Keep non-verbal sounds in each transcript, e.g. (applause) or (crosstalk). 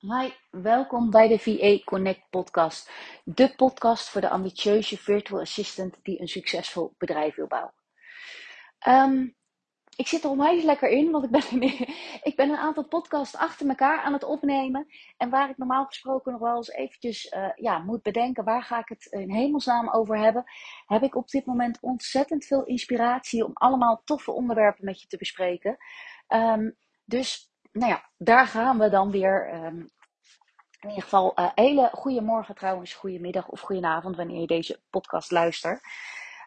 Hi, welkom bij de VA Connect podcast. De podcast voor de ambitieuze virtual assistant die een succesvol bedrijf wil bouwen. Ehm, ik zit er onwijs lekker in, want ik ben, (laughs) ik ben een aantal podcasts achter elkaar aan het opnemen. En waar ik normaal gesproken nog wel eens eventjes uh, ja, moet bedenken, waar ga ik het in hemelsnaam over hebben, heb ik op dit moment ontzettend veel inspiratie om allemaal toffe onderwerpen met je te bespreken. Um, dus nou ja, daar gaan we dan weer. Um, in ieder geval, uh, hele goede morgen trouwens, goedemiddag of goedenavond wanneer je deze podcast luistert.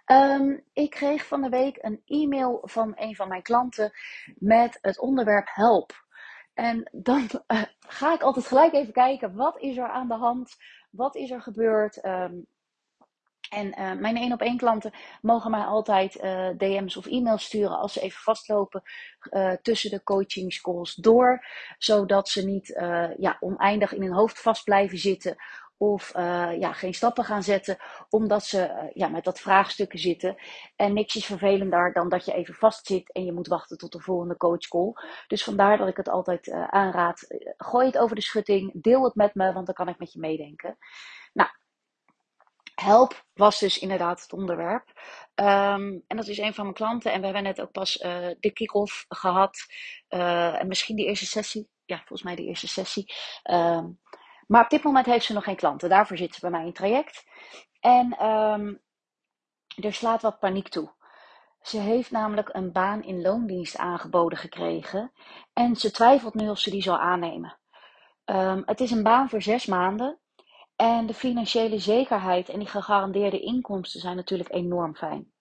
Um, ik kreeg van de week een e-mail van een van mijn klanten met het onderwerp help. En dan uh, ga ik altijd gelijk even kijken, wat is er aan de hand? Wat is er gebeurd? Um, en uh, mijn één op één klanten mogen mij altijd uh, DM's of e-mails sturen als ze even vastlopen uh, tussen de coachingscalls door. Zodat ze niet ja, oneindig in hun hoofd vast blijven zitten of ja, geen stappen gaan zetten. Omdat ze ja, met dat vraagstukken zitten. En niks is vervelender dan dat je even vastzit en je moet wachten tot de volgende coachcall. Dus vandaar dat ik het altijd aanraad. Gooi het over de schutting, deel het met me, want dan kan ik met je meedenken. Nou, Help was dus inderdaad het onderwerp. Um, en dat is een van mijn klanten. En we hebben net ook pas uh, de kick-off gehad. Uh, en misschien de eerste sessie. Ja, volgens mij de eerste sessie. Um, maar op dit moment heeft ze nog geen klanten. Daarvoor zit ze bij mij in traject. En um, er slaat wat paniek toe. Ze heeft namelijk een baan in loondienst aangeboden gekregen. En ze twijfelt nu of ze die zal aannemen. het is een baan voor zes maanden. En de financiële zekerheid en die gegarandeerde inkomsten zijn natuurlijk enorm fijn.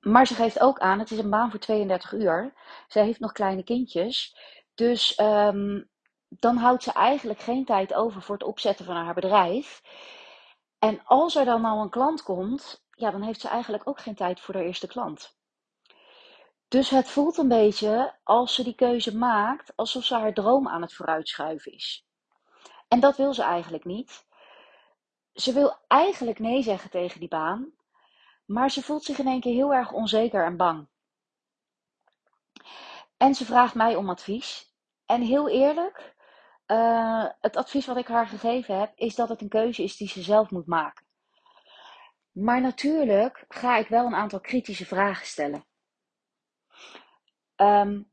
Maar ze geeft ook aan, het is een baan voor 32 uur. Ze heeft nog kleine kindjes. Dus um, dan houdt ze eigenlijk geen tijd over voor het opzetten van haar bedrijf. En als er dan nou een klant komt, ja, dan heeft ze eigenlijk ook geen tijd voor haar eerste klant. Dus het voelt een beetje als ze die keuze maakt, alsof ze haar droom aan het vooruitschuiven is. En dat wil ze eigenlijk niet. Ze wil eigenlijk nee zeggen tegen die baan, maar ze voelt zich in één keer heel erg onzeker en bang. En ze vraagt mij om advies. En heel eerlijk, uh, het advies wat ik haar gegeven heb, is dat het een keuze is die ze zelf moet maken. Maar natuurlijk ga ik wel een aantal kritische vragen stellen. Um,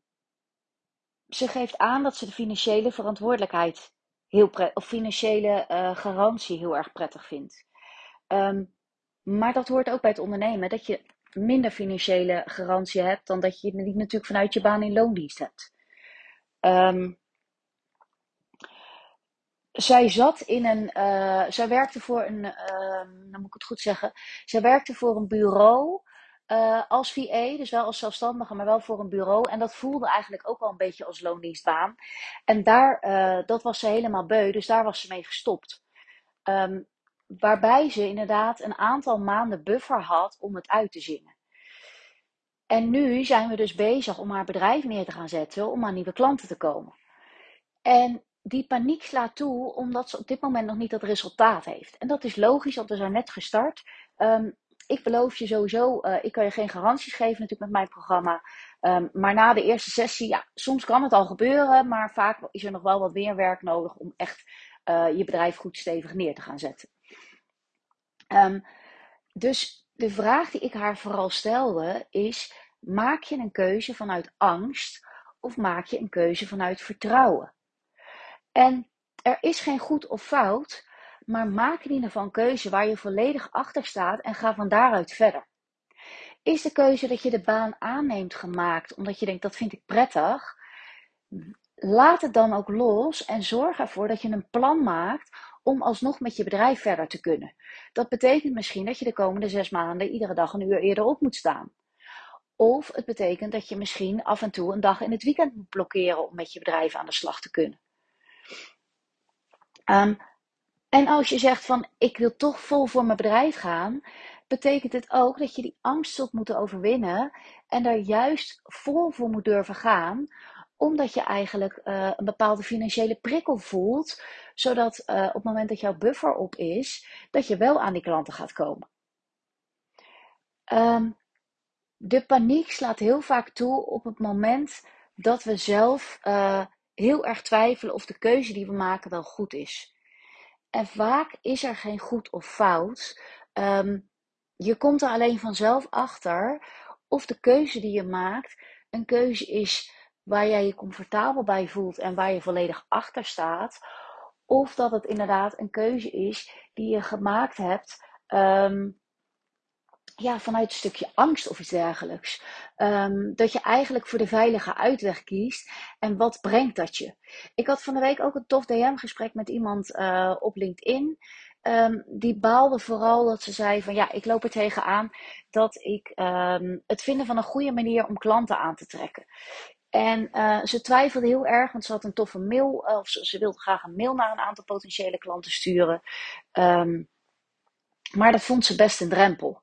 ze geeft aan dat ze de financiële verantwoordelijkheid heel of financiële uh, garantie heel erg prettig vindt. Um, maar dat hoort ook bij het ondernemen, dat je minder financiële garantie hebt dan dat je die natuurlijk vanuit je baan in loondienst hebt. Um, zij zat in een, uh, zij werkte voor een, uh, dan moet ik het goed zeggen, zij werkte voor een bureau uh, als VA, dus wel als zelfstandige, maar wel voor een bureau. En dat voelde eigenlijk ook wel een beetje als loondienstbaan. En daar, uh, dat was ze helemaal beu, dus daar was ze mee gestopt. Um, waarbij ze inderdaad een aantal maanden buffer had om het uit te zingen. En nu zijn we dus bezig om haar bedrijf neer te gaan zetten om aan nieuwe klanten te komen. En die paniek slaat toe omdat ze op dit moment nog niet dat resultaat heeft. En dat is logisch, want we zijn net gestart. Um, ik beloof je sowieso, uh, ik kan je geen garanties geven natuurlijk met mijn programma. Um, maar na de eerste sessie, ja, soms kan het al gebeuren, maar vaak is er nog wel wat meer werk nodig om echt uh, je bedrijf goed stevig neer te gaan zetten. Um, dus de vraag die ik haar vooral stelde is: maak je een keuze vanuit angst of maak je een keuze vanuit vertrouwen? En er is geen goed of fout, maar maak in ieder geval keuze waar je volledig achter staat en ga van daaruit verder. Is de keuze dat je de baan aanneemt gemaakt omdat je denkt dat vind ik prettig? Laat het dan ook los en zorg ervoor dat je een plan maakt om alsnog met je bedrijf verder te kunnen. Dat betekent misschien dat je de komende zes maanden iedere dag een uur eerder op moet staan. Of het betekent dat je misschien af en toe een dag in het weekend moet blokkeren om met je bedrijf aan de slag te kunnen. Um, en als je zegt van ik wil toch vol voor mijn bedrijf gaan, betekent het ook dat je die angst zult moeten overwinnen en daar juist vol voor moet durven gaan, omdat je eigenlijk uh, een bepaalde financiële prikkel voelt, zodat uh, op het moment dat jouw buffer op is, dat je wel aan die klanten gaat komen. Um, de paniek slaat heel vaak toe op het moment dat we zelf uh, heel erg twijfelen of de keuze die we maken wel goed is. En vaak is er geen goed of fout. Ehm, je komt er alleen vanzelf achter of de keuze die je maakt een keuze is waar jij je comfortabel bij voelt en waar je volledig achter staat. Of dat het inderdaad een keuze is die je gemaakt hebt ehm, ja, vanuit een stukje angst of iets dergelijks. Ehm, dat je eigenlijk voor de veilige uitweg kiest. En wat brengt dat je? Ik had van de week ook een tof DM-gesprek met iemand uh, op LinkedIn. Um, die baalde vooral dat ze zei van ja, ik loop er tegenaan dat ik um, het vinden van een goede manier om klanten aan te trekken. En uh, ze twijfelde heel erg, want ze had een toffe mail, uh, of ze, ze, wilde graag een mail naar een aantal potentiële klanten sturen. Maar dat vond ze best een drempel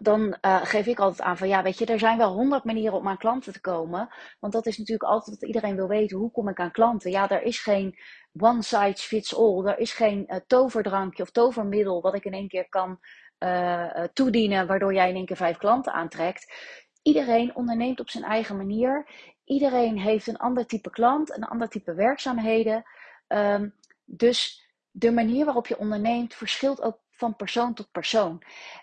dan uh, geef ik altijd aan van ja, weet je, er zijn wel honderd manieren om aan klanten te komen. Want dat is natuurlijk altijd wat iedereen wil weten. Hoe kom ik aan klanten? Ja, er is geen one size fits all. Er is geen uh, toverdrankje of tovermiddel wat ik in één keer kan uh, toedienen, waardoor jij in één keer vijf klanten aantrekt. Iedereen onderneemt op zijn eigen manier. Iedereen heeft een ander type klant, een ander type werkzaamheden. Um, dus de manier waarop je onderneemt verschilt ook van persoon tot persoon.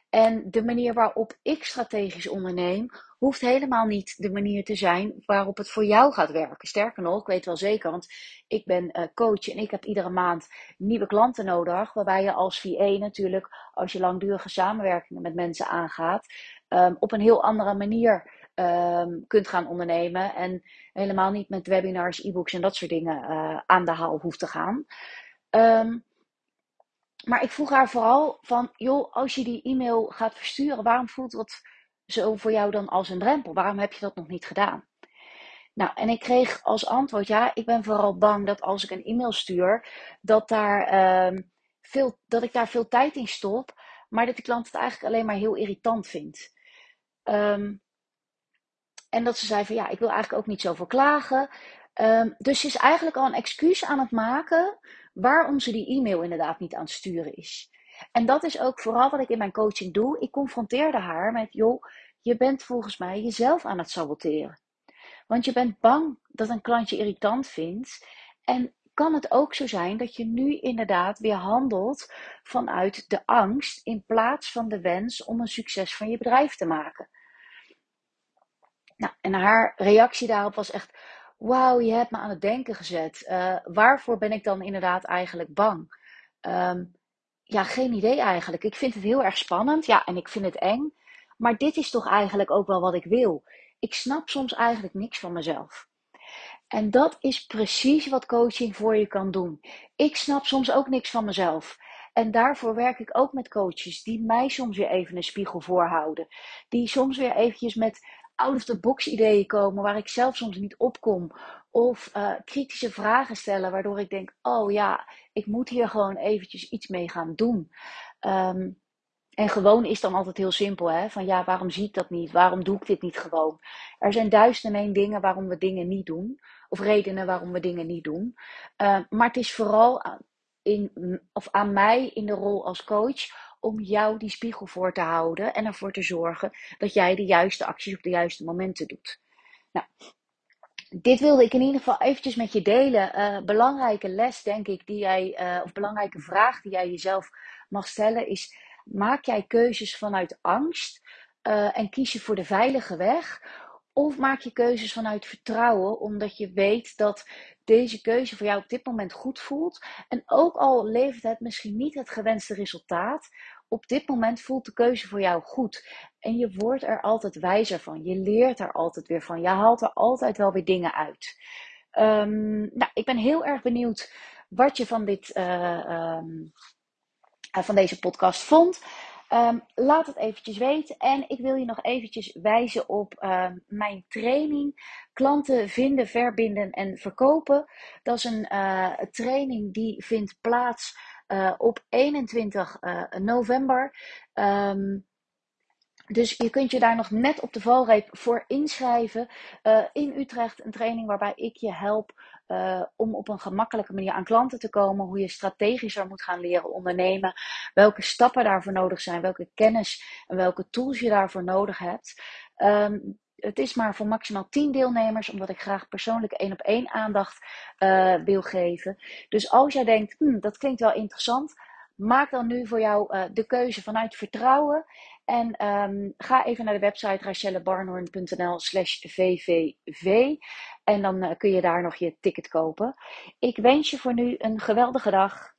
En de manier waarop ik strategisch onderneem, hoeft helemaal niet de manier te zijn waarop het voor jou gaat werken. Sterker nog, ik weet wel zeker, want ik ben uh, coach en ik heb iedere maand nieuwe klanten nodig. Waarbij je als VA natuurlijk, als je langdurige samenwerkingen met mensen aangaat, um, op een heel andere manier um, kunt gaan ondernemen. En helemaal niet met webinars, e-books en dat soort dingen uh, aan de haal hoeft te gaan. Um, maar ik vroeg haar vooral van, joh, als je die e-mail gaat versturen, waarom voelt dat zo voor jou dan als een drempel? Waarom heb je dat nog niet gedaan? Nou, en ik kreeg als antwoord, ja, ik ben vooral bang dat als ik een e-mail stuur, dat, daar, uh, veel, dat ik daar veel tijd in stop, maar dat de klant het eigenlijk alleen maar heel irritant vindt. Um, en dat ze zei van, ja, ik wil eigenlijk ook niet zoveel klagen. Um, dus ze is eigenlijk al een excuus aan het maken waarom ze die e-mail inderdaad niet aan het sturen is. En dat is ook vooral wat ik in mijn coaching doe. Ik confronteerde haar met, joh, je bent volgens mij jezelf aan het saboteren. Want je bent bang dat een klantje irritant vindt. En kan het ook zo zijn dat je nu inderdaad weer handelt vanuit de angst in plaats van de wens om een succes van je bedrijf te maken? Nou, en haar reactie daarop was echt: wauw, je hebt me aan het denken gezet. Uh, waarvoor ben ik dan inderdaad eigenlijk bang? Um, ja, geen idee eigenlijk. Ik vind het heel erg spannend. Ja, en ik vind het eng. Maar dit is toch eigenlijk ook wel wat ik wil. Ik snap soms eigenlijk niks van mezelf. En dat is precies wat coaching voor je kan doen. Ik snap soms ook niks van mezelf. En daarvoor werk ik ook met coaches die mij soms weer even een spiegel voorhouden. Die soms weer eventjes met out-of-the-box ideeën komen waar ik zelf soms niet opkom. Of uh, kritische vragen stellen waardoor ik denk, oh ja, ik moet hier gewoon eventjes iets mee gaan doen. Um, en gewoon is dan altijd heel simpel, hè? Van ja, waarom zie ik dat niet? Waarom doe ik dit niet gewoon? Er zijn duizend en één dingen waarom we dingen niet doen. Of redenen waarom we dingen niet doen. Uh, maar het is vooral in, of aan mij in de rol als coach om jou die spiegel voor te houden en ervoor te zorgen dat jij de juiste acties op de juiste momenten doet. Nou, dit wilde ik in ieder geval eventjes met je delen. Uh, belangrijke les, denk ik, die jij, uh, of belangrijke vraag die jij jezelf mag stellen, is: maak jij keuzes vanuit angst uh, en kies je voor de veilige weg? Of maak je keuzes vanuit vertrouwen, omdat je weet dat deze keuze voor jou op dit moment goed voelt. En ook al levert het misschien niet het gewenste resultaat, op dit moment voelt de keuze voor jou goed. En je wordt er altijd wijzer van. Je leert er altijd weer van. Je haalt er altijd wel weer dingen uit. Um, nou, ik ben heel erg benieuwd wat je van, dit, uh, um, van deze podcast vond. Um, laat het eventjes weten. En ik wil je nog eventjes wijzen op um, mijn training. Klanten vinden, verbinden en verkopen. Dat is een uh, training die vindt plaats uh, op 21 uh, eh, november. Um, dus je kunt je daar nog net op de valreep voor inschrijven. Uh, in Utrecht een training waarbij ik je help uh, om op een gemakkelijke manier aan klanten te komen. Hoe je strategischer moet gaan leren ondernemen. Welke stappen daarvoor nodig zijn. Welke kennis en welke tools je daarvoor nodig hebt. Um, het is maar voor maximaal 10 deelnemers, omdat ik graag persoonlijke één op één aandacht uh, wil geven. Dus als jij denkt, hm, dat klinkt wel interessant, maak dan nu voor jou de keuze vanuit vertrouwen. En um, ga even naar de website rachellebarnhorn.nl slash vvv. En dan uh, kun je daar nog je ticket kopen. Ik wens je voor nu een geweldige dag.